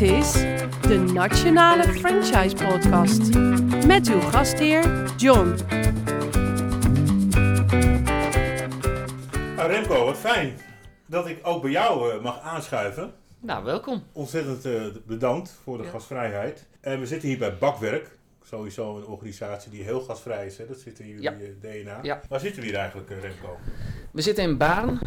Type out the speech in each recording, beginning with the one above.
Dit is de Nationale Franchise Podcast met uw gastheer John. Nou, Remco, wat fijn dat ik ook bij jou uh, mag aanschuiven. Nou, welkom. Ontzettend uh, bedankt voor de ja. gastvrijheid. En we zitten hier bij Bakwerk. Sowieso een organisatie die heel gasvrij is. Hè? Dat zit in jullie ja. DNA. Ja. Waar zitten we hier eigenlijk, uh, Remco? We zitten in Baarn,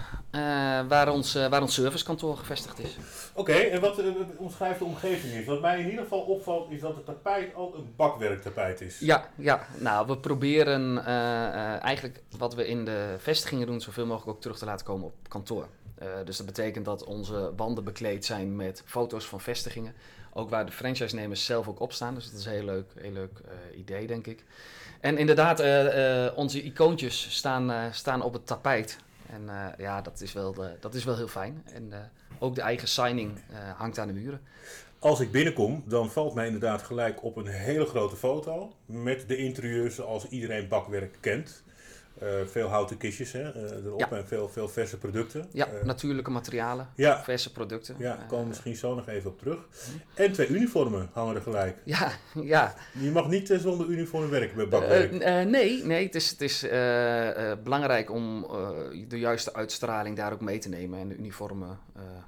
waar, ons, waar ons servicekantoor gevestigd is. Oké, okay, en wat omschrijft de omgeving is? Wat mij in ieder geval opvalt, is dat het tapijt ook een bakwerktapijt is. Ja, ja. nou, we proberen eigenlijk wat we in de vestigingen doen, zoveel mogelijk ook terug te laten komen op kantoor. Uh, dus dat betekent dat onze wanden bekleed zijn met foto's van vestigingen. Ook waar de franchise-nemers zelf ook op staan. Dus dat is een heel leuk, heel leuk uh, idee, denk ik. En inderdaad, uh, onze icoontjes staan, staan op het tapijt. En ja, dat is, wel, dat is wel heel fijn. En ook de eigen signing hangt aan de muren. Als ik binnenkom, dan valt mij inderdaad gelijk op een hele grote foto. Met de interieurs zoals iedereen bakwerk kent. Uh, veel houten kistjes hè, uh, erop ja. en veel, veel verse producten. Ja, uh, natuurlijke materialen, ja. verse producten. Ja, daar komen we misschien zo nog even op terug. En twee uniformen hangen er gelijk. Ja, ja. Je mag niet zonder uniform werken bij bakwerk. nee, nee, het is, het is belangrijk om de juiste uitstraling daar ook mee te nemen. En de uniformen,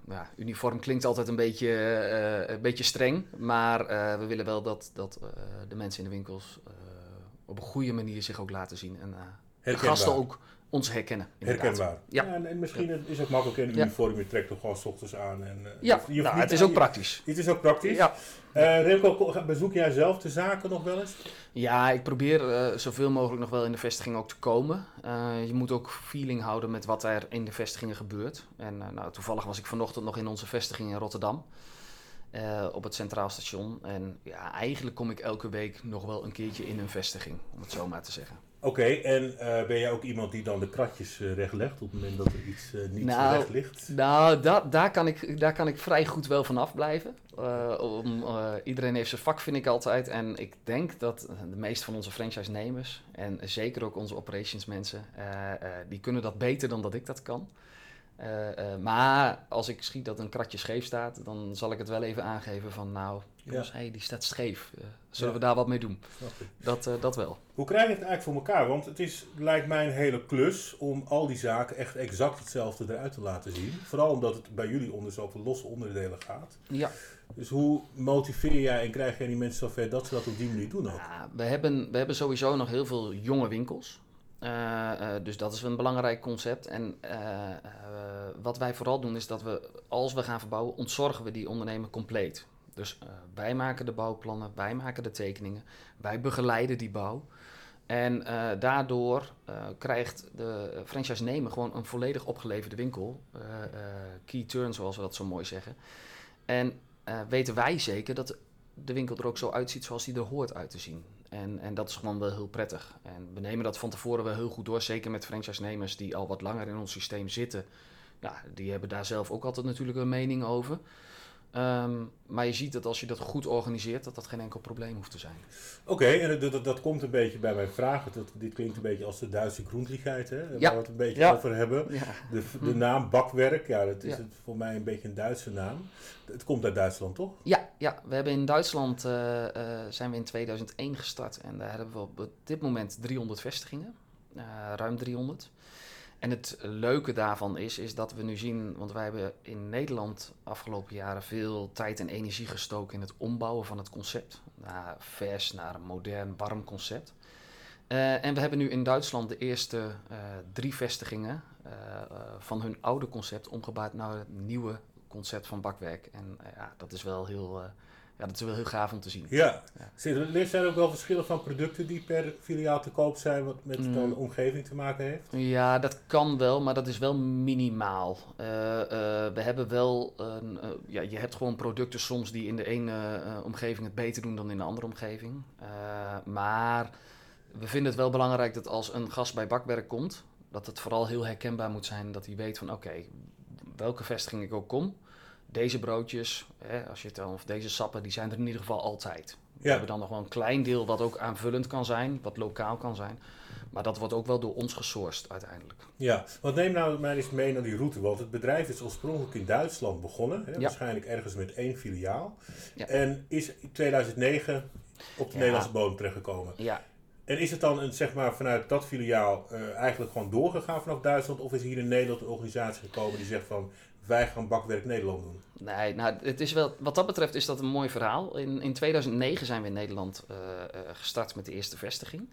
ja, uniform klinkt altijd een beetje, een beetje streng. Maar we willen wel dat, dat de mensen in de winkels op een goede manier zich ook laten zien. En, de gasten ook ons herkennen. Inderdaad. Herkenbaar. Ja. en, en, misschien ja. is het ook makkelijk in een uniform. Je trekt toch gewoon s ochtends aan. En, uh, ja, je nou, het is ook praktisch. Het is ook praktisch. Ja. Uh, Remco, bezoek jij zelf de zaken nog wel eens? Ja, ik probeer uh, zoveel mogelijk nog wel in de vestiging ook te komen. je moet ook feeling houden met wat er in de vestigingen gebeurt. En nou, toevallig was ik vanochtend nog in onze vestiging in Rotterdam. op het Centraal Station. En ja, eigenlijk kom ik elke week nog wel een keertje in een vestiging, om het zo maar te zeggen. Oké, en uh, ben jij ook iemand die dan de kratjes uh, rechtlegt op het moment dat er iets uh, niet nou, recht ligt? Nou, dat, daar, kan ik, daar kan ik vrij goed wel van afblijven. Om, iedereen heeft zijn vak, vind ik altijd. En ik denk dat de meeste van onze franchise-nemers, en zeker ook onze operations mensen, die kunnen dat beter dan dat ik dat kan. maar als ik schiet dat een kratje scheef staat, dan zal ik het wel even aangeven van nou, jongens, ja. hey, die staat scheef. Zullen we daar wat mee doen? Dat, uh, dat wel. Hoe krijg je het eigenlijk voor elkaar? Want het is, lijkt mij een hele klus om al die zaken echt exact hetzelfde eruit te laten zien. Vooral omdat het bij jullie onder zoveel losse onderdelen gaat. Ja. Dus hoe motiveer jij en krijg jij die mensen zover dat ze dat op die manier doen ook? Ja, we, hebben, we hebben sowieso nog heel veel jonge winkels. Uh, uh, dus dat is een belangrijk concept. En wat wij vooral doen is dat we, als we gaan verbouwen, ontzorgen we die ondernemer compleet. Dus uh, wij maken de bouwplannen, wij maken de tekeningen, wij begeleiden die bouw. En uh, daardoor uh, krijgt de franchise-nemer gewoon een volledig opgeleverde winkel. key turn, zoals we dat zo mooi zeggen. En weten wij zeker dat de winkel er ook zo uitziet zoals hij er hoort uit te zien. En, en dat is gewoon wel heel prettig. En we nemen dat van tevoren wel heel goed door. Zeker met franchise-nemers die al wat langer in ons systeem zitten. Ja, die hebben daar zelf ook altijd natuurlijk een mening over. Um, maar je ziet dat als je dat goed organiseert, dat dat geen enkel probleem hoeft te zijn. Oké, okay, en dat, dat, dat, komt een beetje bij mijn vraag. Dat, dit klinkt een beetje als de Duitse groentligheid, hè? waar we het een beetje over hebben. Ja. De, de naam bakwerk, ja, dat is het voor mij een beetje een Duitse naam. Het komt uit Duitsland, toch? Ja, ja. we hebben in Duitsland uh, uh, zijn we in 2001 gestart. En daar hebben we op dit moment 300 vestigingen, uh, ruim 300. En het leuke daarvan is, is dat we nu zien, want wij hebben in Nederland afgelopen jaren veel tijd en energie gestoken in het ombouwen van het concept. Naar vers, naar een modern, warm concept. Uh, en we hebben nu in Duitsland de eerste uh, drie vestigingen uh, van hun oude concept omgebouwd naar het nieuwe concept van bakwerk. En ja, dat is wel heel ja, dat is wel heel gaaf om te zien. Ja. ja. Er zijn ook wel verschillen van producten die per filiaal te koop zijn, wat met mm. de omgeving te maken heeft? Ja, dat kan wel, maar dat is wel minimaal. Uh, uh, we hebben wel, uh, ja, je hebt gewoon producten soms die in de ene omgeving het beter doen dan in de andere omgeving. maar we vinden het wel belangrijk dat als een gast bij Bakwerk komt, dat het vooral heel herkenbaar moet zijn dat hij weet van oké, okay, welke vestiging ik ook kom deze broodjes, hè, als je het dan, of deze sappen, die zijn er in ieder geval altijd. We hebben dan nog wel een klein deel wat ook aanvullend kan zijn, wat lokaal kan zijn. Maar dat wordt ook wel door ons gesourced uiteindelijk. Ja, want neem nou mij eens mee naar die route. Want het bedrijf is oorspronkelijk in Duitsland begonnen. Hè, Waarschijnlijk ergens met één filiaal. Ja. En is in 2009 op de Nederlandse bodem terechtgekomen. Ja. En is het dan een, zeg maar, vanuit dat filiaal uh, eigenlijk gewoon doorgegaan vanaf Duitsland? Of is hier in Nederland een organisatie gekomen die zegt van wij gaan bakwerk Nederland doen? Nee, nou, het is wel, wat dat betreft is dat een mooi verhaal. In, in 2009 zijn we in Nederland uh, gestart met de eerste vestiging.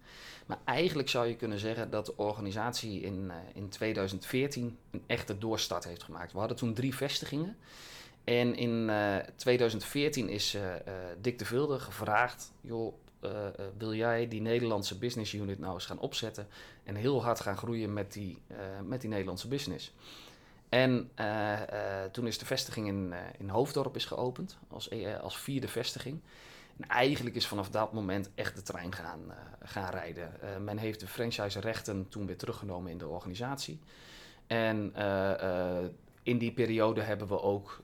Maar eigenlijk zou je kunnen zeggen dat de organisatie in, uh, in 2014 een echte doorstart heeft gemaakt. We hadden toen drie vestigingen. En in 2014 is Dick de Vilde gevraagd: joh, wil jij die Nederlandse business unit nou eens gaan opzetten en heel hard gaan groeien met die, met die Nederlandse business? En uh, uh, toen is de vestiging in, uh, in Hoofddorp is geopend, als, als vierde vestiging. En eigenlijk is vanaf dat moment echt de trein gaan, gaan rijden. men heeft de franchise-rechten toen weer teruggenomen in de organisatie. En in die periode hebben we ook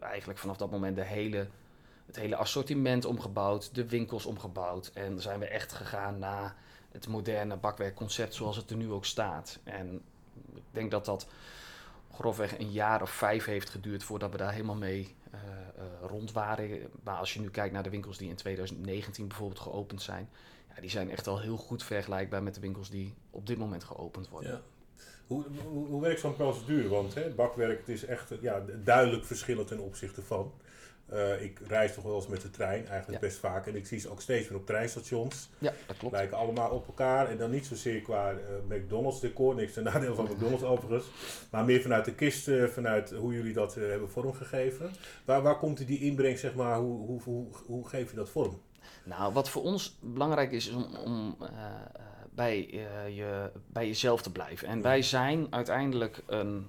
eigenlijk vanaf dat moment de hele, het hele assortiment omgebouwd, de winkels omgebouwd. En zijn we echt gegaan naar het moderne bakwerkconcept zoals het er nu ook staat. En ik denk dat dat grofweg een jaar of vijf heeft geduurd voordat we daar helemaal mee uh, uh, rond waren. Maar als je nu kijkt naar de winkels die in 2019 bijvoorbeeld geopend zijn, ja, die zijn echt al heel goed vergelijkbaar met de winkels die op dit moment geopend worden. Ja. Hoe, hoe, hoe werkt zo'n procedure? Want hè, bakwerk het is echt ja, duidelijk verschillend ten opzichte van. Uh, ik reis toch wel eens met de trein, eigenlijk best vaak. En ik zie ze ook steeds meer op treinstations. Ja, dat klopt. Lijken allemaal op elkaar. En dan niet zozeer qua uh, McDonald's decor, niks ten nadeel van McDonald's overigens. Maar meer vanuit de kist, uh, vanuit hoe jullie dat hebben vormgegeven. Waar, waar komt die inbreng, zeg maar, hoe, hoe, hoe, hoe geef je dat vorm? Nou, wat voor ons belangrijk is, is om, om bij, je, bij jezelf te blijven. En wij zijn uiteindelijk een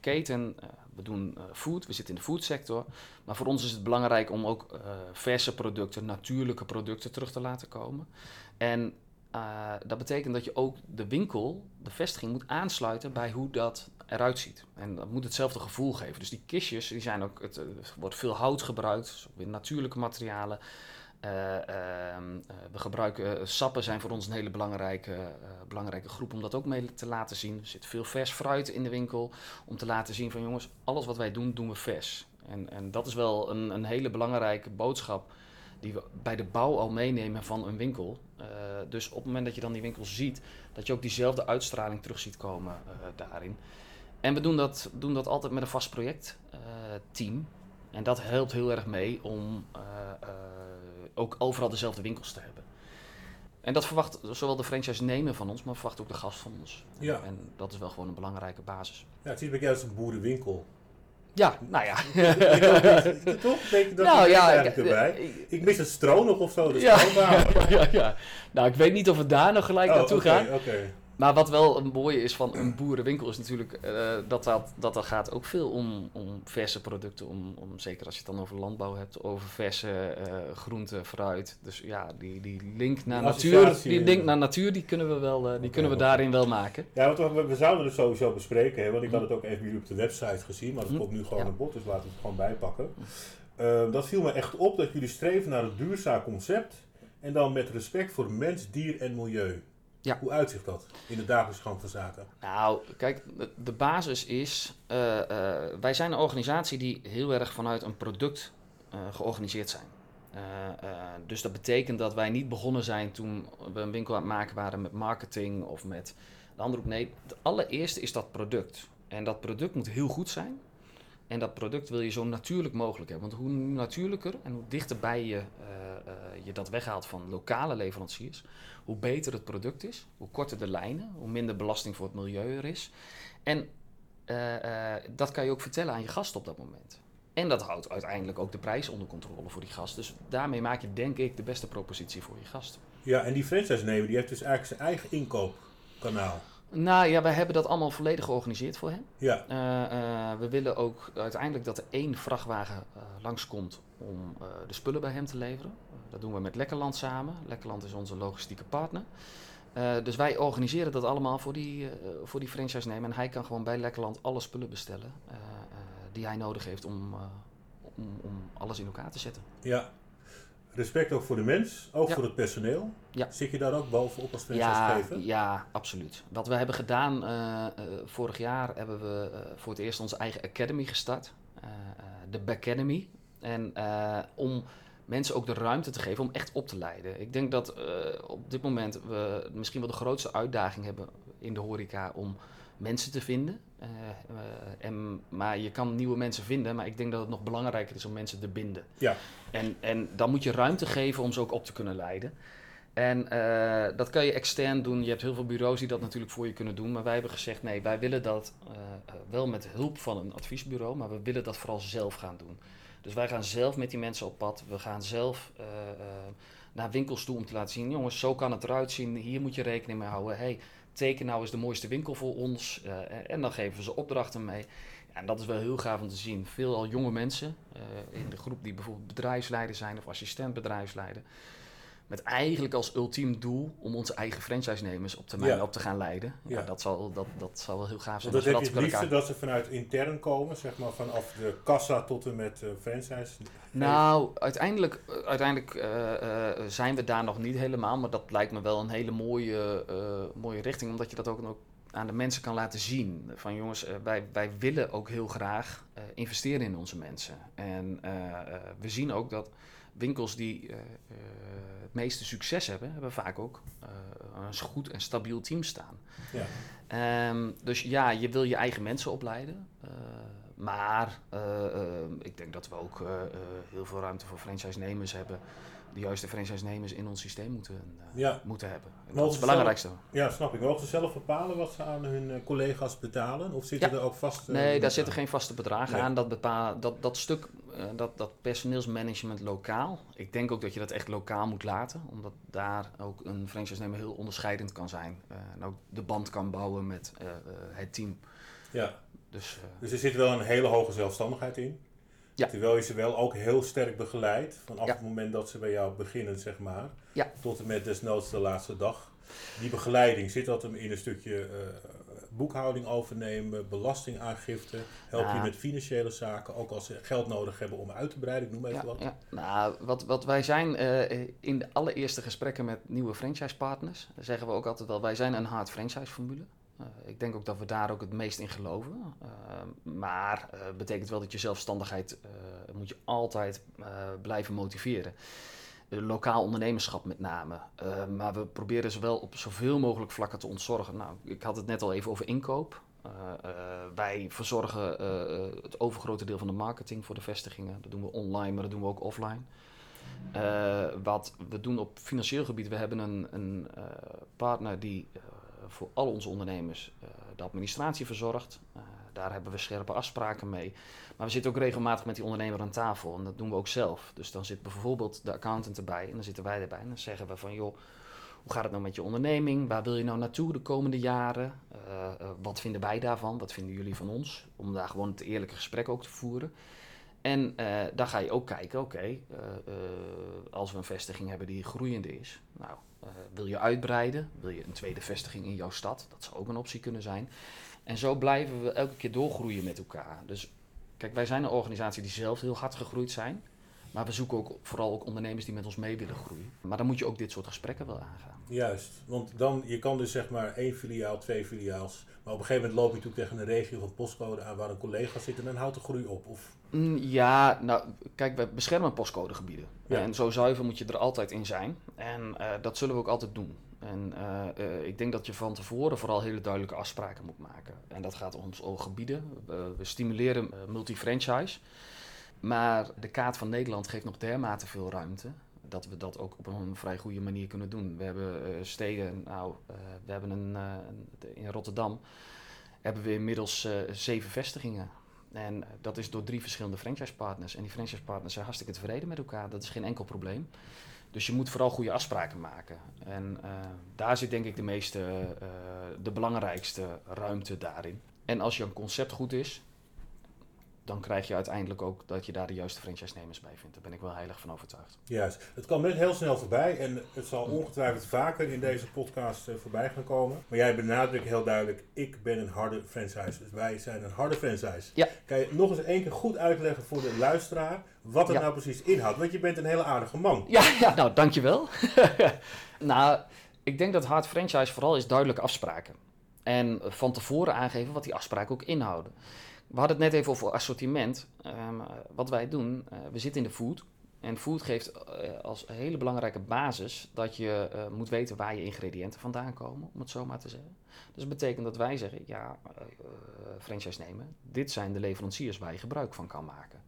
keten we doen uh, food, we zitten in de foodsector. Maar voor ons is het belangrijk om ook uh, verse producten, natuurlijke producten terug te laten komen. En uh, dat betekent dat je ook de winkel, de vestiging, moet aansluiten bij hoe dat eruit ziet. En dat moet hetzelfde gevoel geven. Dus die kistjes, die zijn ook, het, er wordt veel hout gebruikt, dus weer natuurlijke materialen. Uh, uh, we gebruiken uh, sappen zijn voor ons een hele belangrijke, belangrijke groep om dat ook mee te laten zien. Er zit veel vers fruit in de winkel om te laten zien van jongens, alles wat wij doen, doen we vers. En, en dat is wel een, een hele belangrijke boodschap die we bij de bouw al meenemen van een winkel. dus op het moment dat je dan die winkel ziet, dat je ook diezelfde uitstraling terug ziet komen daarin. En we doen dat, doen dat altijd met een vast projectteam. en dat helpt heel erg mee om ook overal dezelfde winkels te hebben. En dat verwacht zowel de franchise nemen van ons, maar verwacht ook de gast van ons. Ja. En dat is wel gewoon een belangrijke basis. Ja, het is jou als een boerenwinkel. Ja, nou ja. Toch? Denk dat nou, ja, ik, erbij? Ik, mis het stro nog of zo. ja, ja, ja, ja, Nou, ik weet niet of we daar nog gelijk oh, naartoe okay, gaan. Okay. Maar wat wel een mooie is van een boerenwinkel is natuurlijk uh, dat, dat, dat er gaat ook veel om, om verse producten. Om, om, zeker als je het dan over landbouw hebt, over verse uh, groenten, fruit. Dus ja, die, die link naar natuur, die link naar natuur, die kunnen we, wel, uh, die okay, kunnen we daarin wel maken. Ja, want we, we, zouden het sowieso bespreken. Hè, want ik had het ook even jullie op de website gezien, maar dat komt nu gewoon ja. een bod, dus laten we het gewoon bijpakken. dat viel me echt op dat jullie streven naar een duurzaam concept. En dan met respect voor mens, dier en milieu. Ja. Hoe uitzicht dat in de dagelijkse gang van zaken? Nou, kijk, de, basis is, uh, uh, wij zijn een organisatie die heel erg vanuit een product uh, georganiseerd zijn. dus dat betekent dat wij niet begonnen zijn toen we een winkel aan het maken waren met marketing of met de andere Nee, het allereerste is dat product. En dat product moet heel goed zijn. En dat product wil je zo natuurlijk mogelijk hebben. Want hoe natuurlijker en hoe dichterbij je, je dat weghaalt van lokale leveranciers, hoe beter het product is, hoe korter de lijnen, hoe minder belasting voor het milieu er is. En uh, dat kan je ook vertellen aan je gast op dat moment. En dat houdt uiteindelijk ook de prijs onder controle voor die gast. Dus daarmee maak je denk ik de beste propositie voor je gast. Ja, en die franchise-nemer die heeft dus eigenlijk zijn eigen inkoopkanaal. Nou ja, wij hebben dat allemaal volledig georganiseerd voor hem. Ja. Uh, we willen ook uiteindelijk dat er één vrachtwagen langskomt om de spullen bij hem te leveren. Dat doen we met Lekkerland samen. Lekkerland is onze logistieke partner. Uh, dus wij organiseren dat allemaal voor die, uh, voor die franchise-nemer. En hij kan gewoon bij Lekkerland alle spullen bestellen uh, die hij nodig heeft om, om, om, alles in elkaar te zetten. Ja. Respect ook voor de mens, ook voor het personeel. Ja. Zit je daar ook bovenop als franchisegever? Ja, ja, absoluut. Wat we hebben gedaan, uh, vorig jaar hebben we uh, voor het eerst onze eigen academy gestart. de Academy. En om mensen ook de ruimte te geven om echt op te leiden. Ik denk dat op dit moment we misschien wel de grootste uitdaging hebben in de horeca om mensen te vinden. Uh, en, maar je kan nieuwe mensen vinden, maar ik denk dat het nog belangrijker is om mensen te binden. Ja. En, en dan moet je ruimte geven om ze ook op te kunnen leiden. En uh, dat kan je extern doen. Je hebt heel veel bureaus die dat natuurlijk voor je kunnen doen. Maar wij hebben gezegd: nee, wij willen dat uh, wel met hulp van een adviesbureau, maar we willen dat vooral zelf gaan doen. Dus wij gaan zelf met die mensen op pad. We gaan zelf naar winkels toe om te laten zien: jongens, zo kan het eruit zien. Hier moet je rekening mee houden. Hey, teken nou eens de mooiste winkel voor ons. Uh, en dan geven ze opdrachten mee. En dat is wel heel gaaf om te zien. Veel al jonge mensen uh, in de groep die bijvoorbeeld bedrijfsleider zijn of assistent bedrijfsleider. Met eigenlijk als ultiem doel om onze eigen franchise-nemers op termijn op te gaan leiden. Ja. dat, zal, dat, dat zal wel heel gaaf zijn. Want dat heb je het liefste dat ze vanuit intern komen, zeg maar vanaf de kassa tot en met uh, franchise? Nou, uiteindelijk, uiteindelijk uh, zijn we daar nog niet helemaal. Maar dat lijkt me wel een hele mooie, mooie richting. Omdat je dat ook, ook aan de mensen kan laten zien. Van jongens, wij, wij willen ook heel graag investeren in onze mensen. En we zien ook dat winkels die het meeste succes hebben, hebben vaak ook uh, een goed en stabiel team staan. Ja. Um, dus ja, je wil je eigen mensen opleiden. Maar ik denk dat we ook heel veel ruimte voor franchise-nemers hebben de juiste franchise-nemers in ons systeem moeten, uh, moeten hebben. dat is het belangrijkste. ja, snap ik. Mogen ze zelf bepalen wat ze aan hun uh, collega's betalen? Of zitten er ook vaste... Nee, daar zitten geen vaste bedragen aan. Dat, bepaal, dat, dat stuk, uh, dat, dat personeelsmanagement lokaal, ik denk ook dat je dat echt lokaal moet laten. Omdat daar ook een franchise-nemer heel onderscheidend kan zijn. en ook de band kan bouwen met het team. Ja. Dus, dus er zit wel een hele hoge zelfstandigheid in? Ja. Terwijl je ze wel ook heel sterk begeleidt vanaf het moment dat ze bij jou beginnen, zeg maar, ja. tot en met desnoods de laatste dag. Die begeleiding, zit dat hem in een stukje uh, boekhouding overnemen, belastingaangifte? Help je met financiële zaken, ook als ze geld nodig hebben om uit te breiden? Ik noem even wat. Ja. Nou, wat, wat wij zijn uh, in de allereerste gesprekken met nieuwe franchisepartners, zeggen we ook altijd wel, wij zijn een hard franchise formule. Ik denk ook dat we daar ook het meest in geloven. Uh, maar uh, betekent wel dat je zelfstandigheid moet je altijd blijven motiveren. lokaal ondernemerschap met name. maar we proberen ze wel op zoveel mogelijk vlakken te ontzorgen. Nou, ik had het net al even over inkoop. wij verzorgen het overgrote deel van de marketing voor de vestigingen. Dat doen we online, maar dat doen we ook offline. wat we doen op financieel gebied, we hebben een, een partner die voor al onze ondernemers uh, de administratie verzorgt. Uh, daar hebben we scherpe afspraken mee. Maar we zitten ook regelmatig met die ondernemer aan tafel en dat doen we ook zelf. Dus dan zit bijvoorbeeld de accountant erbij en dan zitten wij erbij en dan zeggen we van joh, hoe gaat het nou met je onderneming? Waar wil je nou naartoe de komende jaren? Uh, wat vinden wij daarvan? Wat vinden jullie van ons? Om daar gewoon het eerlijke gesprek ook te voeren. En uh, dan ga je ook kijken, oké, als we een vestiging hebben die groeiende is, nou, wil je uitbreiden? Wil je een tweede vestiging in jouw stad? Dat zou ook een optie kunnen zijn. En zo blijven we elke keer doorgroeien met elkaar. Dus kijk, wij zijn een organisatie die zelf heel hard gegroeid zijn. Maar we zoeken ook vooral ook ondernemers die met ons mee willen groeien. Maar dan moet je ook dit soort gesprekken wel aangaan. Juist, want dan, je kan dus zeg maar één filiaal, twee filiaals. Maar op een gegeven moment loop je natuurlijk tegen een regio van postcode aan waar een collega zit en dan houdt de groei op. Of... Mm, ja, nou kijk, we beschermen postcodegebieden. Ja. En zo zuiver moet je er altijd in zijn. En uh, dat zullen we ook altijd doen. En uh, uh, ik denk dat je van tevoren vooral hele duidelijke afspraken moet maken. En dat gaat om, om gebieden. we stimuleren multi-franchise. Maar de kaart van Nederland geeft nog dermate veel ruimte dat we dat ook op een vrij goede manier kunnen doen. We hebben uh, steden, nou, uh, we hebben een, uh, in Rotterdam hebben we inmiddels zeven vestigingen. En dat is door drie verschillende franchisepartners. En die franchisepartners zijn hartstikke tevreden met elkaar. Dat is geen enkel probleem. Dus je moet vooral goede afspraken maken. En daar zit denk ik de meeste, de belangrijkste ruimte daarin. En als je een concept goed is, dan krijg je uiteindelijk ook dat je daar de juiste franchise-nemers bij vindt. Daar ben ik wel heilig van overtuigd. Juist. Het kwam net heel snel voorbij en het zal ongetwijfeld vaker in deze podcast uh, voorbij gaan komen. Maar jij benadrukt heel duidelijk, ik ben een harde franchise. Dus wij zijn een harde franchise. Ja. Kan je nog eens één keer goed uitleggen voor de luisteraar wat het nou precies inhoudt? Want je bent een hele aardige man. Ja, ja nou dankjewel. nou, ik denk dat hard franchise vooral is duidelijke afspraken. En van tevoren aangeven wat die afspraken ook inhouden. We hadden het net even over assortiment. Ehm, wat wij doen, uh, we zitten in de food. En food geeft uh, als hele belangrijke basis dat je moet weten waar je ingrediënten vandaan komen, om het zo maar te zeggen. Dus dat betekent dat wij zeggen, ja, franchise nemen, dit zijn de leveranciers waar je gebruik van kan maken.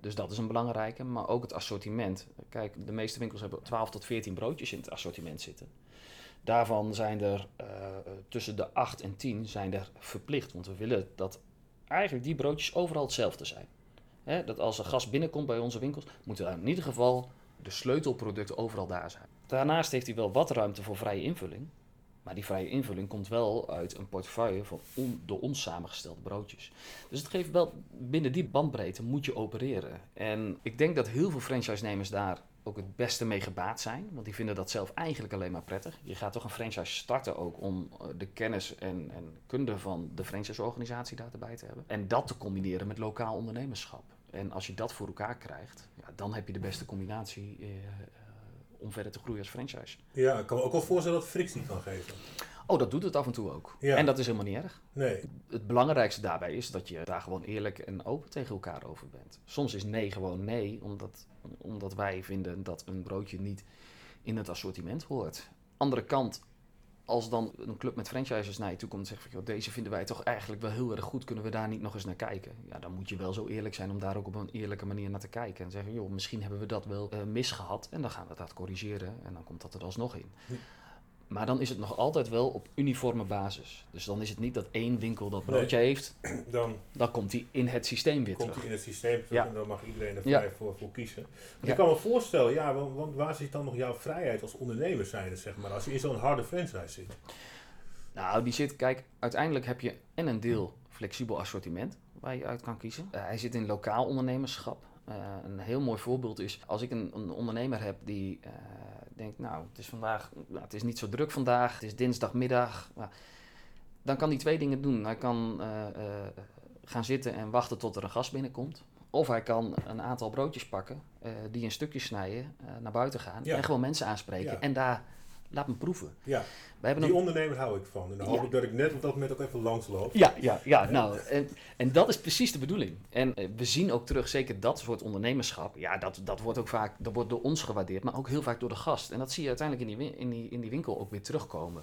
dus dat is een belangrijke, maar ook het assortiment. Kijk, de meeste winkels hebben 12 tot 14 broodjes in het assortiment zitten. Daarvan zijn er tussen de 8 en 10 zijn er verplicht, want we willen dat eigenlijk die broodjes overal hetzelfde zijn. dat als een gast binnenkomt bij onze winkels, moeten in ieder geval de sleutelproducten overal daar zijn. Daarnaast heeft hij wel wat ruimte voor vrije invulling. Maar die vrije invulling komt wel uit een portefeuille van door ons samengestelde broodjes. Dus het geeft wel, binnen die bandbreedte moet je opereren. En ik denk dat heel veel franchise-nemers daar ook het beste mee gebaat zijn. Want die vinden dat zelf eigenlijk alleen maar prettig. Je gaat toch een franchise starten ook om eh, de kennis en, en kunde van de franchise-organisatie daarbij te hebben. En dat te combineren met lokaal ondernemerschap. En als je dat voor elkaar krijgt, ja, dan heb je de beste combinatie eh om verder te groeien als franchise. Ja, ik kan me ook wel voorstellen dat frictie kan geven. Oh, dat doet het af en toe ook. Ja. En dat is helemaal niet erg. Nee. Het belangrijkste daarbij is dat je daar gewoon eerlijk en open tegen elkaar over bent. Soms is nee gewoon nee, omdat, omdat wij vinden dat een broodje niet in het assortiment hoort. Andere kant, als dan een club met franchises naar je toe komt en zegt van joh, deze vinden wij toch eigenlijk wel heel erg goed, kunnen we daar niet nog eens naar kijken? Ja, dan moet je wel zo eerlijk zijn om daar ook op een eerlijke manier naar te kijken. En zeggen joh, misschien hebben we dat wel uh, misgehad en dan gaan we dat corrigeren en dan komt dat er alsnog in. Maar dan is het nog altijd wel op uniforme basis. Dus dan is het niet dat één winkel dat broodje heeft. Dan, dan komt hij in het systeem weer komt terug. hij in het systeem terug en dan mag iedereen er vrij voor, voor kiezen. Ik kan me voorstellen, ja, want, want, waar zit dan nog jouw vrijheid als ondernemer zijn, zeg maar, als je in zo'n harde franchise zit? Nou, die zit, kijk, uiteindelijk heb je en een deel flexibel assortiment waar je uit kan kiezen. Uh, hij zit in lokaal ondernemerschap. Uh, een heel mooi voorbeeld is als ik een, een ondernemer heb die uh, denkt, nou, het is vandaag, nou, het is niet zo druk vandaag, het is dinsdagmiddag. Nou, dan kan hij twee dingen doen. Hij kan uh, uh, gaan zitten en wachten tot er een gast binnenkomt. Of hij kan een aantal broodjes pakken, uh, die in stukjes snijden, naar buiten gaan ja. en gewoon mensen aanspreken. Ja. En daar laat me proeven. Ja, we hebben die een... ondernemer hou ik van. En dan hoop ik dat ik net op dat moment ook even langsloop. Ja, ja, ja, nou, en, en dat is precies de bedoeling. En uh, we zien ook terug, zeker dat soort ondernemerschap, ja, dat, dat wordt ook vaak, dat wordt door ons gewaardeerd, maar ook heel vaak door de gast. En dat zie je uiteindelijk in die, in die, in die winkel ook weer terugkomen.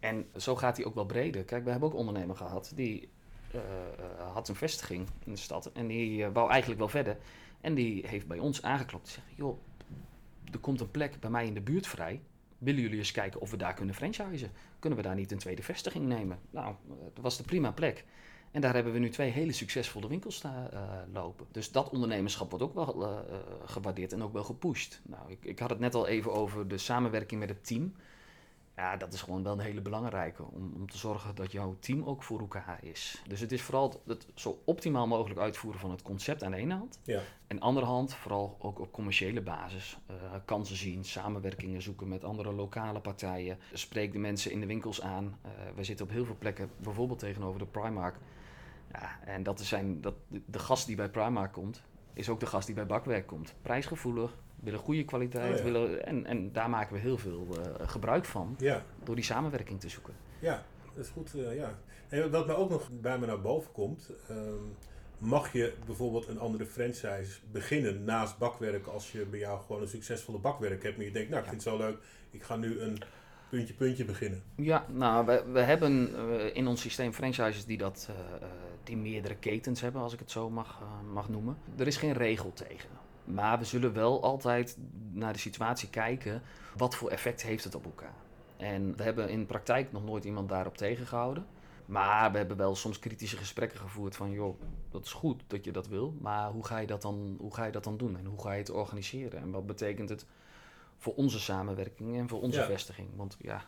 En zo gaat hij ook wel breder. Kijk, we hebben ook ondernemer gehad, die uh, uh, had een vestiging in de stad en die wou eigenlijk wel verder. En die heeft bij ons aangeklopt. Die zegt, joh, er komt een plek bij mij in de buurt vrij willen jullie eens kijken of we daar kunnen franchisen? Kunnen we daar niet een tweede vestiging nemen? Nou, dat was de prima plek. En daar hebben we nu twee hele succesvolle winkels uh, lopen. Dus dat ondernemerschap wordt ook wel uh, gewaardeerd en ook wel gepusht. Nou, ik, ik, had het net al even over de samenwerking met het team. Ja, dat is gewoon wel een hele belangrijke. Om, om te zorgen dat jouw team ook voor elkaar is. Dus het is vooral het zo optimaal mogelijk uitvoeren van het concept aan de ene hand. Ja. En andere hand vooral ook op commerciële basis. Uh, kansen zien, samenwerkingen zoeken met andere lokale partijen. Spreek de mensen in de winkels aan. Uh, we zitten op heel veel plekken, bijvoorbeeld tegenover de Primark. Ja, en dat zijn, dat, de gast die bij Primark komt, is ook de gast die bij Bakwerk komt. Prijsgevoelig, willen goede kwaliteit. Oh, ja. willen, en, en daar maken we heel veel uh, gebruik van. Ja. Door die samenwerking te zoeken. Ja, dat is goed. Uh, ja. En wat mij ook nog bij me naar boven komt. Um, mag je bijvoorbeeld een andere franchise beginnen naast bakwerk als je bij jou gewoon een succesvolle bakwerk hebt. Maar je denkt, nou ik vind het zo leuk, ik ga nu een puntje puntje beginnen. Ja, nou we, we hebben uh, in ons systeem franchises die dat, die meerdere ketens hebben, als ik het zo mag, mag noemen. Er is geen regel tegen. Maar we zullen wel altijd naar de situatie kijken, wat voor effect heeft het op elkaar. En we hebben in praktijk nog nooit iemand daarop tegengehouden. Maar we hebben wel soms kritische gesprekken gevoerd van, joh, dat is goed dat je dat wil, maar hoe ga je dat dan, hoe ga je dat dan doen en hoe ga je het organiseren en wat betekent het voor onze samenwerking en voor onze vestiging. Want ja...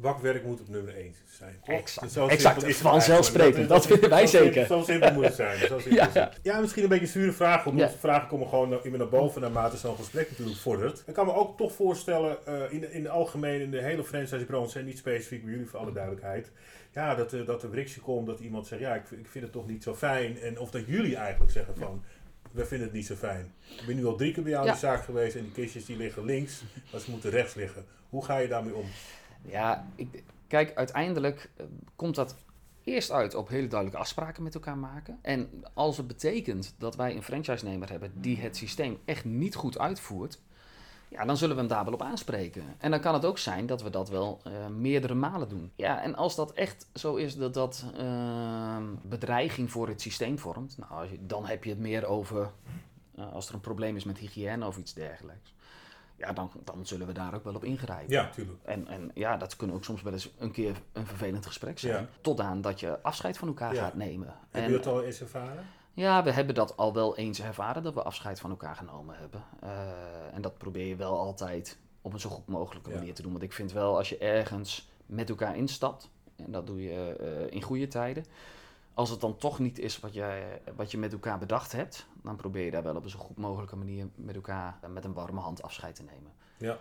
Bakwerk moet op nummer 1 zijn. Exact, zo exact. Is vanzelfsprekend. Dat, vinden wij zeker. Zo simpel moet het zijn. Zo ja. ja, misschien een beetje een zure vraag. Omdat ja. vragen komen gewoon immer naar boven naarmate zo'n gesprek natuurlijk vordert. Ik kan me ook toch voorstellen, uh, in, de, in de algemeen, in de hele franchisebranche, en niet specifiek bij jullie voor alle duidelijkheid. Ja, dat, uh, dat er brikje komt, dat iemand zegt, ja, ik, ik vind het toch niet zo fijn. En of dat jullie eigenlijk zeggen van, we vinden het niet zo fijn. Ik ben nu al drie keer bij jou in de zaak geweest en die kistjes die liggen links, maar ze moeten rechts liggen. Hoe ga je daarmee om? Ja, ik, kijk, uiteindelijk eh, komt dat eerst uit op hele duidelijke afspraken met elkaar maken. En als het betekent dat wij een franchise-nemer hebben die het systeem echt niet goed uitvoert, ja, dan zullen we hem daar wel op aanspreken. En dan kan het ook zijn dat we dat wel uh, meerdere malen doen. Ja, en als dat echt zo is dat dat uh, bedreiging voor het systeem vormt, nou, dan heb je het meer over uh, als er een probleem is met hygiëne of iets dergelijks ja, dan, dan zullen we daar ook wel op ingrijpen. Ja, tuurlijk. En, en ja, dat kunnen ook soms wel eens een keer een vervelend gesprek zijn. Ja. Tot aan dat je afscheid van elkaar gaat nemen. Heb je het al eens ervaren? Ja, we hebben dat al wel eens ervaren, dat we afscheid van elkaar genomen hebben. Uh, en dat probeer je wel altijd op een zo goed mogelijke manier te doen. Want ik vind wel, als je ergens met elkaar instapt, en dat doe je uh, in goede tijden als het dan toch niet is wat je, wat je met elkaar bedacht hebt, dan probeer je daar wel op een zo goed mogelijke manier met elkaar met een warme hand afscheid te nemen. Ja,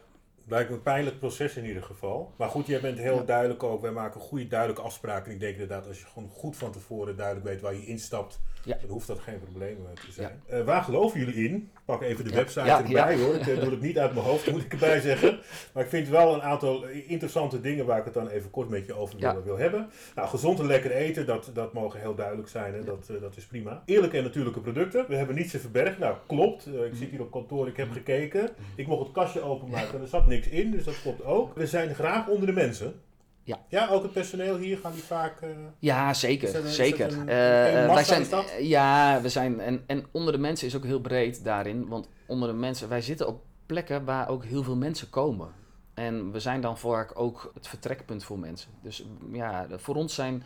Lijkt een pijnlijk proces in ieder geval. Maar goed, jij bent heel duidelijk ook. Wij maken goede, duidelijke afspraken. Ik denk inderdaad, als je gewoon goed van tevoren duidelijk weet waar je instapt, dan hoeft dat geen probleem eh, te zijn. Uh, waar geloven jullie in? Pak even de website erbij hoor. Ik eh, doe het niet uit mijn hoofd, moet ik erbij zeggen. Maar ik vind wel een aantal interessante dingen waar ik het dan even kort met je over wil hebben. Nou, gezond en lekker eten, dat, dat mogen heel duidelijk zijn. Hè? Dat, dat is prima. Eerlijke en natuurlijke producten. We hebben niets te verbergen. Nou, klopt. ik zit hier op kantoor, ik heb gekeken. Ik mocht het kastje openmaken en er zat niks in, dus dat klopt ook. We zijn graag onder de mensen. Ja. ja, ook het personeel hier gaan die vaak. Uh, ja, zeker. zeker. Een, uh, wij zijn, ja, we zijn. En, en onder de mensen is ook heel breed daarin. Want onder de mensen, wij zitten op plekken waar ook heel veel mensen komen. En we zijn dan vaak ook het vertrekpunt voor mensen. Dus ja, voor ons zijn.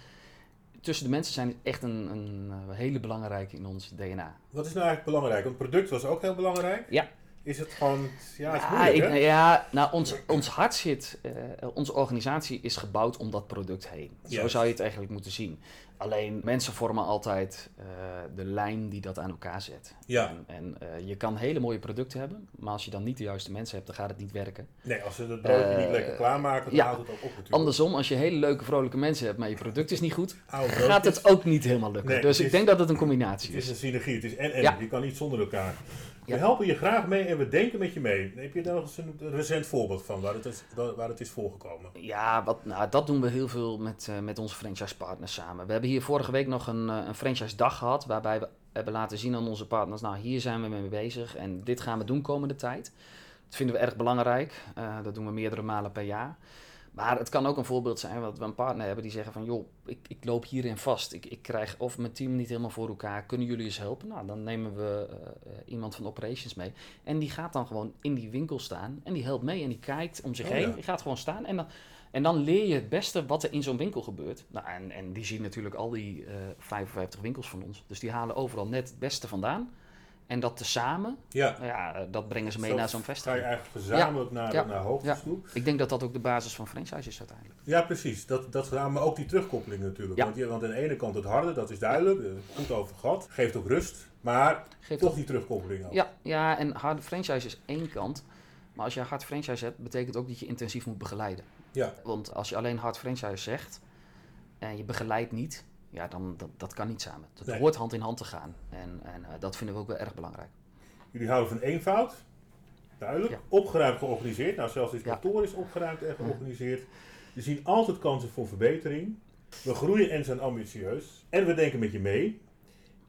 Tussen de mensen zijn echt een, een hele belangrijke in ons DNA. Wat is nou eigenlijk belangrijk? Want het product was ook heel belangrijk. Ja, is het gewoon, ja, het is ja, ik, ja, nou, ons, ons hart zit, uh, onze organisatie is gebouwd om dat product heen. Zo zou je het eigenlijk moeten zien. Alleen mensen vormen altijd uh, de lijn die dat aan elkaar zet. Ja. En, en uh, je kan hele mooie producten hebben, maar als je dan niet de juiste mensen hebt, dan gaat het niet werken. Nee, als ze het broodje niet lekker klaarmaken, dan ja, houdt het ook op natuurlijk. Andersom, als je hele leuke, vrolijke mensen hebt, maar je product is niet goed, gaat het ook niet helemaal lukken. Nee, dus ik denk dat het een combinatie is. Het is een synergie, het is en en. Ja. Je kan niet zonder elkaar. We helpen je graag mee en we denken met je mee. Heb je daar nog eens een recent voorbeeld van waar het is, waar het is voorgekomen? Ja, wat, nou, dat doen we heel veel met, uh, met onze franchise partners samen. We hebben hier vorige week nog een, uh, een franchise dag gehad waarbij we hebben laten zien aan onze partners, nou hier zijn we mee bezig en dit gaan we doen komende tijd. Dat vinden we erg belangrijk. Uh, dat doen we meerdere malen per jaar. Maar het kan ook een voorbeeld zijn dat we een partner hebben die zeggen van joh, ik, ik loop hierin vast. Ik, ik krijg of mijn team niet helemaal voor elkaar. Kunnen jullie eens helpen? Nou, dan nemen we uh, iemand van operations mee. En die gaat dan gewoon in die winkel staan en die helpt mee en die kijkt om zich oh, heen. Ja. Die gaat gewoon staan en dan, en dan leer je het beste wat er in zo'n winkel gebeurt. Nou, en, en die zien natuurlijk al die uh, 55 winkels van ons. Dus die halen overal net het beste vandaan. En dat tezamen, ja. ja, dat brengen ze mee naar zo'n vestiging. Ga je eigenlijk gezamenlijk naar, ja. naar hoogtes toe. Ik denk dat dat ook de basis van franchise is uiteindelijk. Ja, precies. Dat, dat maar ook die terugkoppeling natuurlijk. Want, je, want aan de ene kant het harde, dat is duidelijk, goed over gehad, geeft ook rust. Maar geeft toch die terugkoppeling ook. Ja, ja, en harde franchise is één kant. Maar als je een hard franchise hebt, betekent ook dat je intensief moet begeleiden. Ja. Want als je alleen hard franchise zegt en je begeleidt niet, ja, dan dat, dat kan niet samen. Dat hoort hand in hand te gaan. En, en uh, dat vinden we ook wel erg belangrijk. Jullie houden van eenvoud. Duidelijk. Ja. Opgeruimd georganiseerd. Nou, zelfs dit kantoor is opgeruimd en georganiseerd. We zien altijd kansen voor verbetering. We groeien en zijn ambitieus. En we denken met je mee.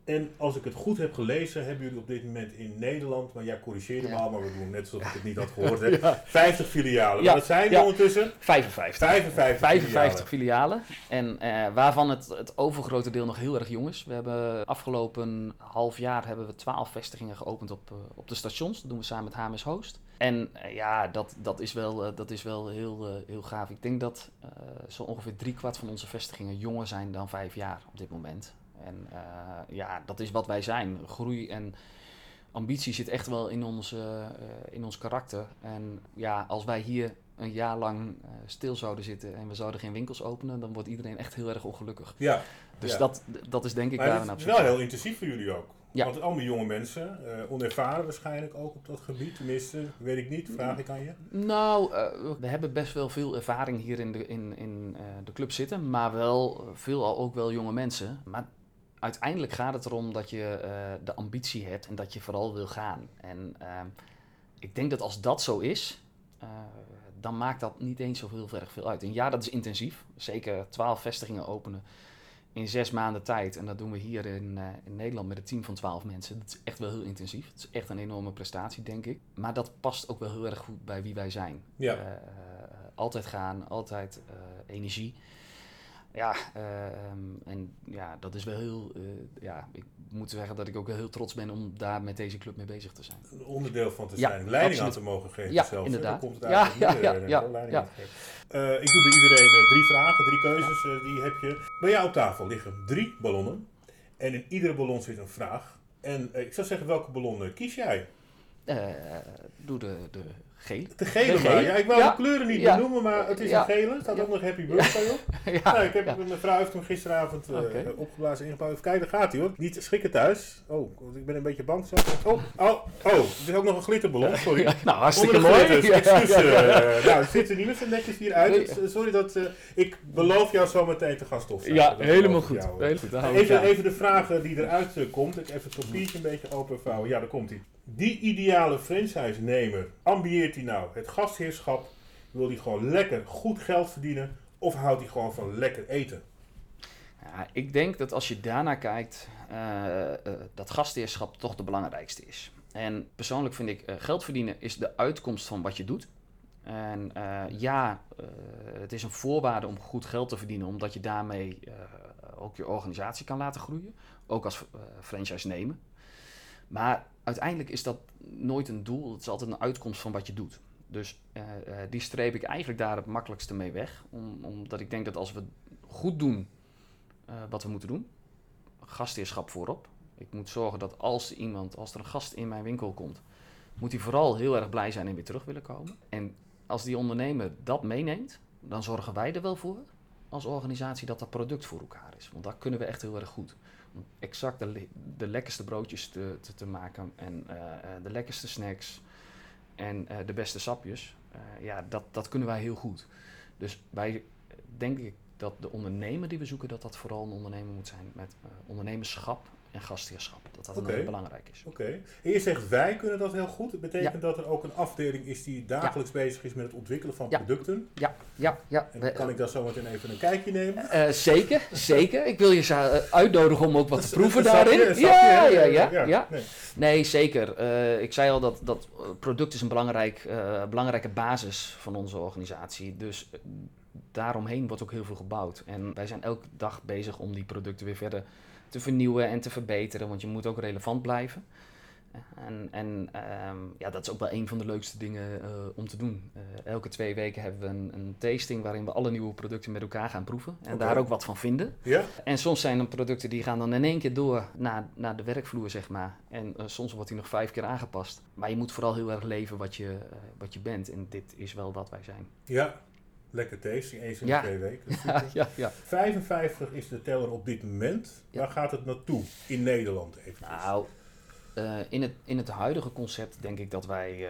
En als ik het goed heb gelezen, hebben jullie op dit moment in Nederland, maar ja, corrigeer me al, maar we doen net alsof ik het niet had gehoord heb, 50 filialen. Ja. dat zijn we ondertussen? 55. 55, 55 filialen. En uh, waarvan het, het overgrote deel nog heel erg jong is. We hebben afgelopen half jaar hebben we 12 vestigingen geopend op, uh, op de stations. Dat doen we samen met HMS Host. En uh, ja, dat, dat is wel, dat is wel heel, heel gaaf. Ik denk dat zo ongeveer driekwart van onze vestigingen jonger zijn dan vijf jaar op dit moment. En uh, ja, dat is wat wij zijn. Groei en ambitie zit echt wel in ons, in ons karakter. En ja, als wij hier een jaar lang stil zouden zitten en we zouden geen winkels openen, dan wordt iedereen echt heel erg ongelukkig. Ja. Dus Dat, dat is denk ik maar daar een Het is wel heel intensief voor jullie ook. Ja. Want allemaal jonge mensen, uh, onervaren waarschijnlijk ook op dat gebied. Tenminste, weet ik niet, vraag ik aan je. Nou, uh, we hebben best wel veel ervaring hier in de, in, in, uh, de club zitten, maar wel veel ook wel jonge mensen. Maar uiteindelijk gaat het erom dat je de ambitie hebt en dat je vooral wil gaan. En ehm, ik denk dat als dat zo is, dan maakt dat niet eens zo heel erg veel uit. En ja, dat is intensief. Zeker twaalf vestigingen openen in zes maanden tijd. En dat doen we hier in, uh, in Nederland met een team van twaalf mensen. Dat is echt wel heel intensief. Het is echt een enorme prestatie, denk ik. Maar dat past ook wel heel erg goed bij wie wij zijn. Ja. Altijd gaan, altijd energie. Ja, en ja, dat is wel heel. ja, ik moet zeggen dat ik ook heel trots ben om daar met deze club mee bezig te zijn. Een onderdeel van te zijn, ja, leiding aan te mogen geven. Ja, zelfs, inderdaad. komt het ja, ja, ja, ja, ja, uh, ik doe bij iedereen drie vragen, drie keuzes. Die heb je. Bij jou op tafel liggen drie ballonnen. En in iedere ballon zit een vraag. En ik zou zeggen, welke ballon kies jij? doe de, de gele. De gele, de maar. Ja, ik wou ja. de kleuren niet ja. benoemen, maar het is ja. een gele. Er staat ook nog Happy Birthday op. ja. Nou, ik heb, Mijn vrouw heeft hem gisteravond uh, okay. opgeblazen ingebouwd. Even kijken, daar gaat hij hoor. Niet schrikken thuis. Oh, ik ben een beetje bang zo. Oh, oh, oh. Er is ook nog een glitterballon, sorry. nou, hartstikke mooi. Excuus. Uh, nou, het ziet er niet meer zo netjes hier uit. Nee. Sorry dat uh, ik beloof jou zo meteen te gaan stofzuigen. Ja, helemaal goed. Jou, Heel goed. Even, even de vragen die eruit komt. Ik even het papiertje een beetje openvouwen. Ja, daar komt hij. Die ideale franchise-nemer, ambieert hij nou het gastheerschap? Wil hij gewoon lekker goed geld verdienen? Of houdt hij gewoon van lekker eten? Ja, ik denk dat als je daarnaar kijkt, uh, uh, dat gastheerschap toch de belangrijkste is. En persoonlijk vind ik, uh, geld verdienen is de uitkomst van wat je doet. En ja, het is een voorwaarde om goed geld te verdienen, omdat je daarmee ook je organisatie kan laten groeien. Ook als franchise nemen. Maar uiteindelijk is dat nooit een doel, het is altijd een uitkomst van wat je doet. Dus uh, uh, die streep ik eigenlijk daar het makkelijkste mee weg. Om, omdat ik denk dat als we goed doen uh, wat we moeten doen, gastheerschap voorop. Ik moet zorgen dat als iemand, als er een gast in mijn winkel komt, moet hij vooral heel erg blij zijn en weer terug willen komen. En als die ondernemer dat meeneemt, dan zorgen wij er wel voor als organisatie dat dat product voor elkaar is. Want daar kunnen we echt heel erg goed exact de, lekkerste broodjes te, te, te maken en uh, de lekkerste snacks en uh, de beste sapjes. Ja, dat, dat kunnen wij heel goed. Dus wij denk ik dat de ondernemer die we zoeken, dat dat vooral een ondernemer moet zijn met ondernemerschap en gastheerschap. Dat dat okay. heel belangrijk is. Oké. Okay. En je zegt wij kunnen dat heel goed. Dat betekent ja. dat er ook een afdeling is die dagelijks ja. bezig is met het ontwikkelen van ja. producten. Ja, ja, ja. En kan ik daar zo meteen even een kijkje nemen? Uh, zeker, zeker. Ik wil je uh, uitnodigen om ook wat te proeven daarin. Ja, ja, ja, ja, ja. Nee. nee, zeker. Uh, ik zei al dat, dat product is een belangrijk, belangrijke basis van onze organisatie. Dus daaromheen wordt ook heel veel gebouwd. En wij zijn elke dag bezig om die producten weer verder te vernieuwen en te verbeteren, want je moet ook relevant blijven. En, en um, ja, dat is ook wel een van de leukste dingen uh, om te doen. Uh, elke twee weken hebben we een, een, tasting waarin we alle nieuwe producten met elkaar gaan proeven. En okay. daar ook wat van vinden. Ja. En soms zijn er producten die gaan dan in één keer door naar, naar de werkvloer, zeg maar. En uh, soms wordt die nog vijf keer aangepast. Maar je moet vooral heel erg leven wat je, wat je bent. En dit is wel wat wij zijn. Ja, Lekker tasting, eens in de twee weken. Ja, ja, ja. 55 is de teller op dit moment. Waar gaat het naartoe in Nederland? Even nou, uh, in, het, in het huidige concept denk ik dat wij uh,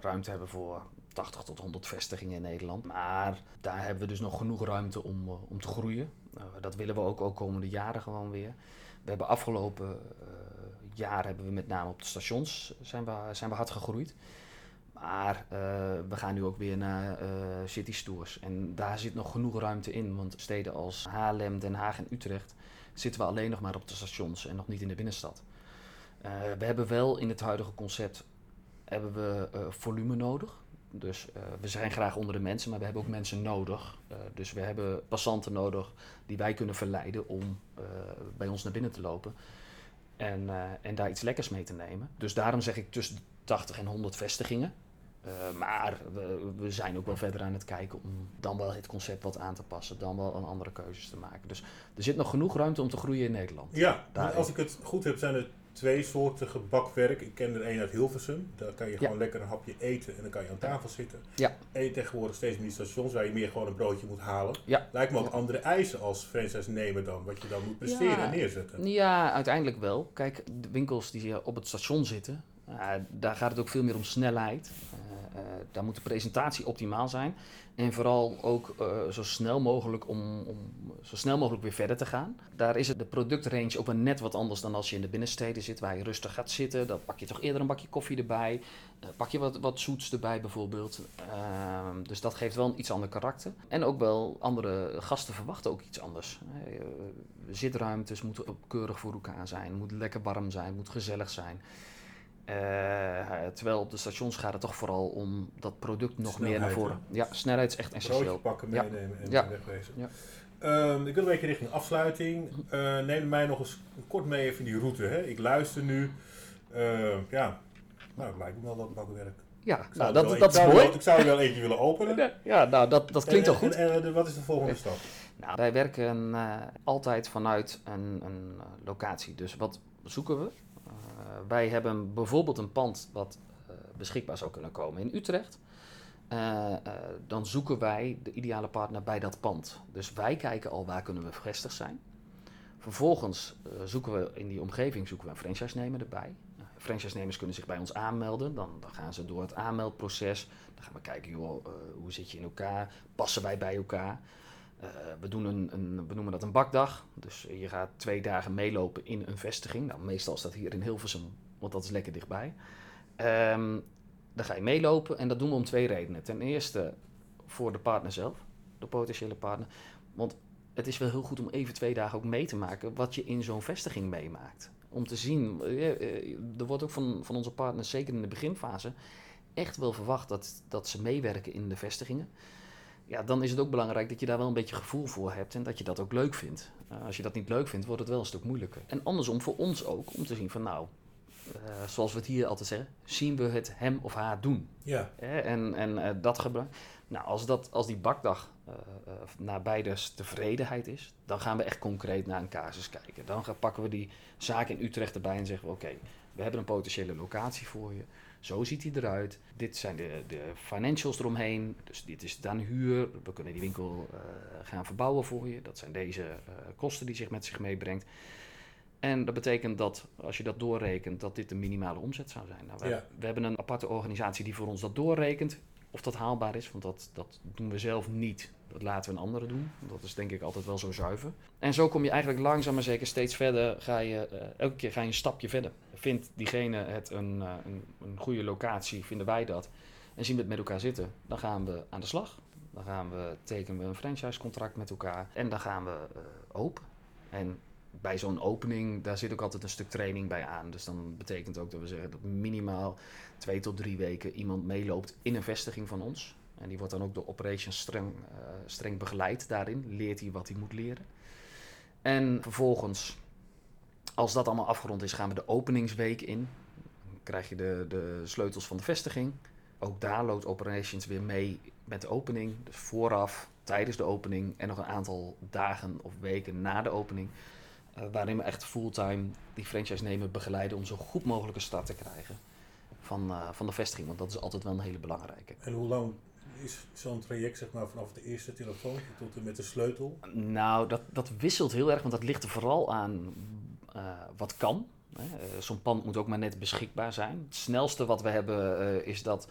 ruimte hebben voor 80 tot 100 vestigingen in Nederland. Maar daar hebben we dus nog genoeg ruimte om, uh, om te groeien. dat willen we ook, ook komende jaren gewoon weer. We hebben afgelopen jaar hebben we met name op de stations zijn we, zijn we hard gegroeid. Maar uh, we gaan nu ook weer naar uh, city. En daar zit nog genoeg ruimte in. Want steden als Haarlem, Den Haag en Utrecht zitten we alleen nog maar op de stations en nog niet in de binnenstad. Uh, we hebben wel in het huidige concept hebben we, volume nodig. Dus we zijn graag onder de mensen, maar we hebben ook mensen nodig. dus we hebben passanten nodig die wij kunnen verleiden om bij ons naar binnen te lopen. En, en daar iets lekkers mee te nemen. Dus daarom zeg ik tussen 80 en 100 vestigingen. Uh, maar we, we, zijn ook wel verder aan het kijken om dan wel het concept wat aan te passen, dan wel een andere keuzes te maken. Dus er zit nog genoeg ruimte om te groeien in Nederland. Ja, als ik het goed heb, zijn er twee soorten bakwerk. Ik ken er een uit Hilversum. Daar kan je gewoon lekker een hapje eten en dan kan je aan tafel zitten. Ja. En je tegenwoordig steeds meer stations waar je meer gewoon een broodje moet halen. Ja. Lijkt me ook andere eisen als franchise nemen dan, wat je dan moet presteren en neerzetten. Ja, uiteindelijk wel. Kijk, de winkels die op het station zitten, uh, daar gaat het ook veel meer om snelheid. Uh, daar moet de presentatie optimaal zijn. En vooral ook uh, zo snel mogelijk om, om, zo snel mogelijk weer verder te gaan. Daar is het de productrange ook wel net wat anders dan als je in de binnensteden zit, waar je rustig gaat zitten. Dan pak je toch eerder een bakje koffie erbij. Pak je wat, wat zoets erbij bijvoorbeeld. Uh, dus dat geeft wel een iets ander karakter. En ook wel andere gasten verwachten ook iets anders. zitruimtes moeten keurig voor elkaar zijn. Moet lekker warm zijn, moet gezellig zijn. Uh, terwijl op de stations gaat het toch vooral om dat product nog snelheid, meer naar voren. Hè? Ja, snelheid is echt essentieel. pakken, meenemen en ja. wegwezen. Ja. Um, ik wil een beetje richting afsluiting. Uh, neem mij nog eens kort mee even die route. Hè. Ik luister nu. Uh, ja, nou, het lijkt me wel wat bakwerk. Ja, nou, dat, dat is mooi. Ik zou er wel eentje willen openen. Ja, nou, dat, dat klinkt en, toch goed. En, en, en, wat is de volgende ja. stap? Nou, wij werken altijd vanuit een, een locatie. Dus wat zoeken we? Wij hebben bijvoorbeeld een pand wat uh, beschikbaar zou kunnen komen in Utrecht. Uh, dan zoeken wij de ideale partner bij dat pand. Dus wij kijken al waar kunnen we gevestigd zijn. Vervolgens zoeken we in die omgeving zoeken we een franchise-nemer erbij. franchise-nemers kunnen zich bij ons aanmelden. Dan, dan, gaan ze door het aanmeldproces. Dan gaan we kijken, joh, hoe zit je in elkaar? Passen wij bij elkaar? Uh, we, doen een, een, we noemen dat een bakdag. Dus je gaat twee dagen meelopen in een vestiging. Nou, meestal dat hier in Hilversum, want dat is lekker dichtbij. Um, dan ga je meelopen en dat doen we om twee redenen. Ten eerste voor de partner zelf, de potentiële partner. Want het is wel heel goed om even twee dagen ook mee te maken wat je in zo'n vestiging meemaakt. Om te zien, er wordt ook van, van onze partners, zeker in de beginfase, echt wel verwacht dat, dat ze meewerken in de vestigingen ja, dan is het ook belangrijk dat je daar wel een beetje gevoel voor hebt en dat je dat ook leuk vindt. Uh, als je dat niet leuk vindt, wordt het wel een stuk moeilijker. En andersom voor ons ook, om te zien van nou, uh, zoals we het hier altijd zeggen, zien we het hem of haar doen. Ja. Eh, en en uh, dat gebruik. Nou, als, dat, als die bakdag naar beides tevredenheid is, dan gaan we echt concreet naar een casus kijken. Dan gaan, pakken we die zaak in Utrecht erbij en zeggen we oké, okay, we hebben een potentiële locatie voor je. Zo ziet hij eruit. Dit zijn de, de financials eromheen. Dus dit is dan huur. We kunnen die winkel uh, gaan verbouwen voor je. Dat zijn deze uh, kosten die zich met zich meebrengt. En dat betekent dat, als je dat doorrekent, dat dit de minimale omzet zou zijn. Nou, we, Ja. we hebben een aparte organisatie die voor ons dat doorrekent. Of dat haalbaar is, want dat, dat doen we zelf niet. Dat laten we een andere doen. Dat is denk ik altijd wel zo zuiver. En zo kom je eigenlijk langzaam maar zeker steeds verder. Ga je, uh, elke keer ga je een stapje verder. Vindt diegene het een, uh, een, een goede locatie, vinden wij dat. En zien we het met elkaar zitten, dan gaan we aan de slag. Dan gaan we, tekenen we een franchisecontract met elkaar. En dan gaan we uh, open. En bij zo'n opening, daar zit ook altijd een stuk training bij aan. Dus dan betekent ook dat we zeggen dat minimaal twee tot drie weken iemand meeloopt in een vestiging van ons. En die wordt dan ook door operations streng, uh, streng begeleid daarin. Leert hij wat hij moet leren. En vervolgens, als dat allemaal afgerond is, gaan we de openingsweek in. Dan krijg je de, de sleutels van de vestiging. Ook daar loopt operations weer mee met de opening. Dus vooraf, tijdens de opening en nog een aantal dagen of weken na de opening. Uh, waarin we echt fulltime die franchise-nemer begeleiden om zo goed mogelijk een start te krijgen van, uh, van de vestiging. Want dat is altijd wel een hele belangrijke. En hoe lang is zo'n traject zeg maar, vanaf de eerste telefoon tot en met de sleutel? Nou, dat, dat wisselt heel erg, want dat ligt er vooral aan uh, wat kan. Uh, zo'n pand moet ook maar net beschikbaar zijn. Het snelste wat we hebben uh, is dat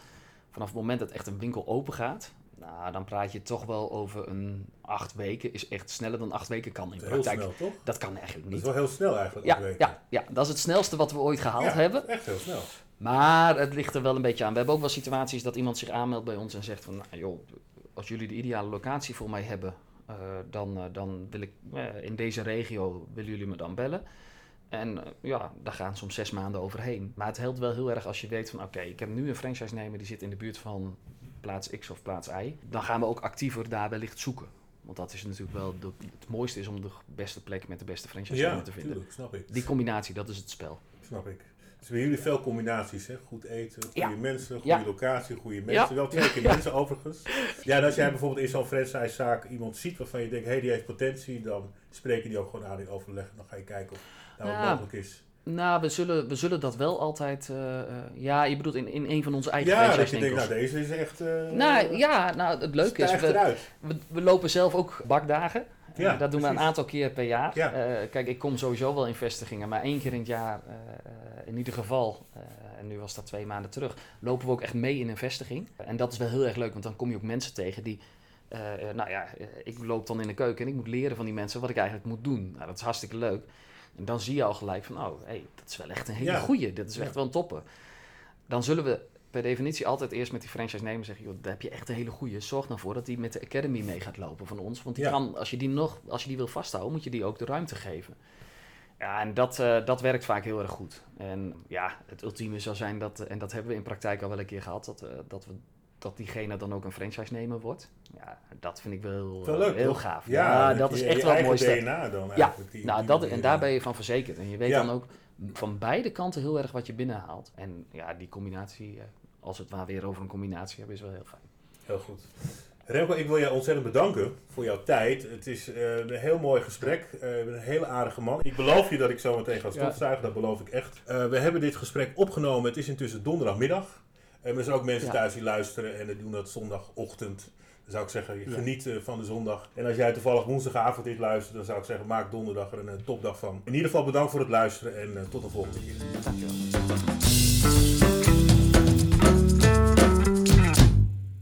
vanaf het moment dat echt een winkel open gaat, nou, dan praat je toch wel over een acht weken. Is echt sneller dan acht weken kan in heel praktijk. Snel, toch? Dat kan eigenlijk niet. Dat is wel heel snel eigenlijk. Ja, ja, ja, dat is het snelste wat we ooit gehaald ja, hebben. Echt heel snel. Maar het ligt er wel een beetje aan. We hebben ook wel situaties dat iemand zich aanmeldt bij ons en zegt van, nou joh, als jullie de ideale locatie voor mij hebben, uh, dan, uh, dan wil ik uh, in deze regio willen jullie me dan bellen. En ja, daar gaan soms zes maanden overheen. Maar het helpt wel heel erg als je weet van, oké, okay, ik heb nu een franchise-nemer die zit in de buurt van plaats X of plaats Y. Dan gaan we ook actiever daar wellicht zoeken. Want dat is natuurlijk wel de, het mooiste is om de beste plek met de beste franchise ja, te vinden. Tuurlijk, snap ik. Die combinatie, dat is het spel. Snap ik. Dus bij jullie veel combinaties, hè? Goed eten, goede Ja. mensen, goede Ja. locatie, goede mensen. Ja. Wel twee keer Ja. mensen overigens. Ja, en als jij bijvoorbeeld in zo'n franchisezaak iemand ziet waarvan je denkt, hé, hey, die heeft potentie, dan spreek je die ook gewoon aan in overleg. Dan ga je kijken of dat Ja. mogelijk is. Nou, we zullen, we zullen dat wel altijd. Uh, ja, je bedoelt in, in een van onze eigen Ja, dat je denkt, nou, deze is echt. Uh, nou ja, nou, het leuke is. We, we, we, lopen zelf ook bakdagen. Ja, dat doen we een aantal keer per jaar. kijk, ik kom sowieso wel in vestigingen, maar één keer in het jaar, in ieder geval, en nu was dat twee maanden terug, lopen we ook echt mee in een vestiging. En dat is wel heel erg leuk, want dan kom je ook mensen tegen die. nou ja, ik loop dan in de keuken en ik moet leren van die mensen wat ik eigenlijk moet doen. Nou, dat is hartstikke leuk. En dan zie je al gelijk van, oh, hey, dat is wel echt een hele ja. goeie. Dit is echt wel een topper. Dan zullen we per definitie altijd eerst met die franchise nemen zeggen, joh, daar heb je echt een hele goeie. Zorg dan voor dat die met de academy mee gaat lopen van ons. Want die kan, als je die nog, als je die wil vasthouden, moet je die ook de ruimte geven. Ja, en dat, uh, dat werkt vaak heel erg goed. En ja, het ultieme zou zijn dat, en dat hebben we in praktijk al wel een keer gehad, dat, uh, dat we dat diegene dan ook een franchise-nemer wordt. Ja, dat vind ik wel, wel leuk, heel gaaf. Ja, dat is echt wel mooi. DNA dan ja, die, nou, dat, en daar ben je van verzekerd. En je weet dan ook van beide kanten heel erg wat je binnenhaalt. En ja, die combinatie, eh, als het maar weer over een combinatie hebben, is wel heel fijn. Heel goed. Remco, ik wil je ontzettend bedanken voor jouw tijd. Het is uh, een heel mooi gesprek. Uh, een hele aardige man. Ik beloof je dat ik zo meteen ga stofzuigen, dat beloof ik echt. Uh, we hebben dit gesprek opgenomen. Het is intussen donderdagmiddag. En er zijn ook mensen thuis die luisteren en die doen dat zondagochtend. Dan zou ik zeggen, geniet van de zondag. En als jij toevallig woensdagavond dit luistert, dan zou ik zeggen, maak donderdag er een, topdag van. In ieder geval bedankt voor het luisteren en tot de volgende keer. Dankjewel.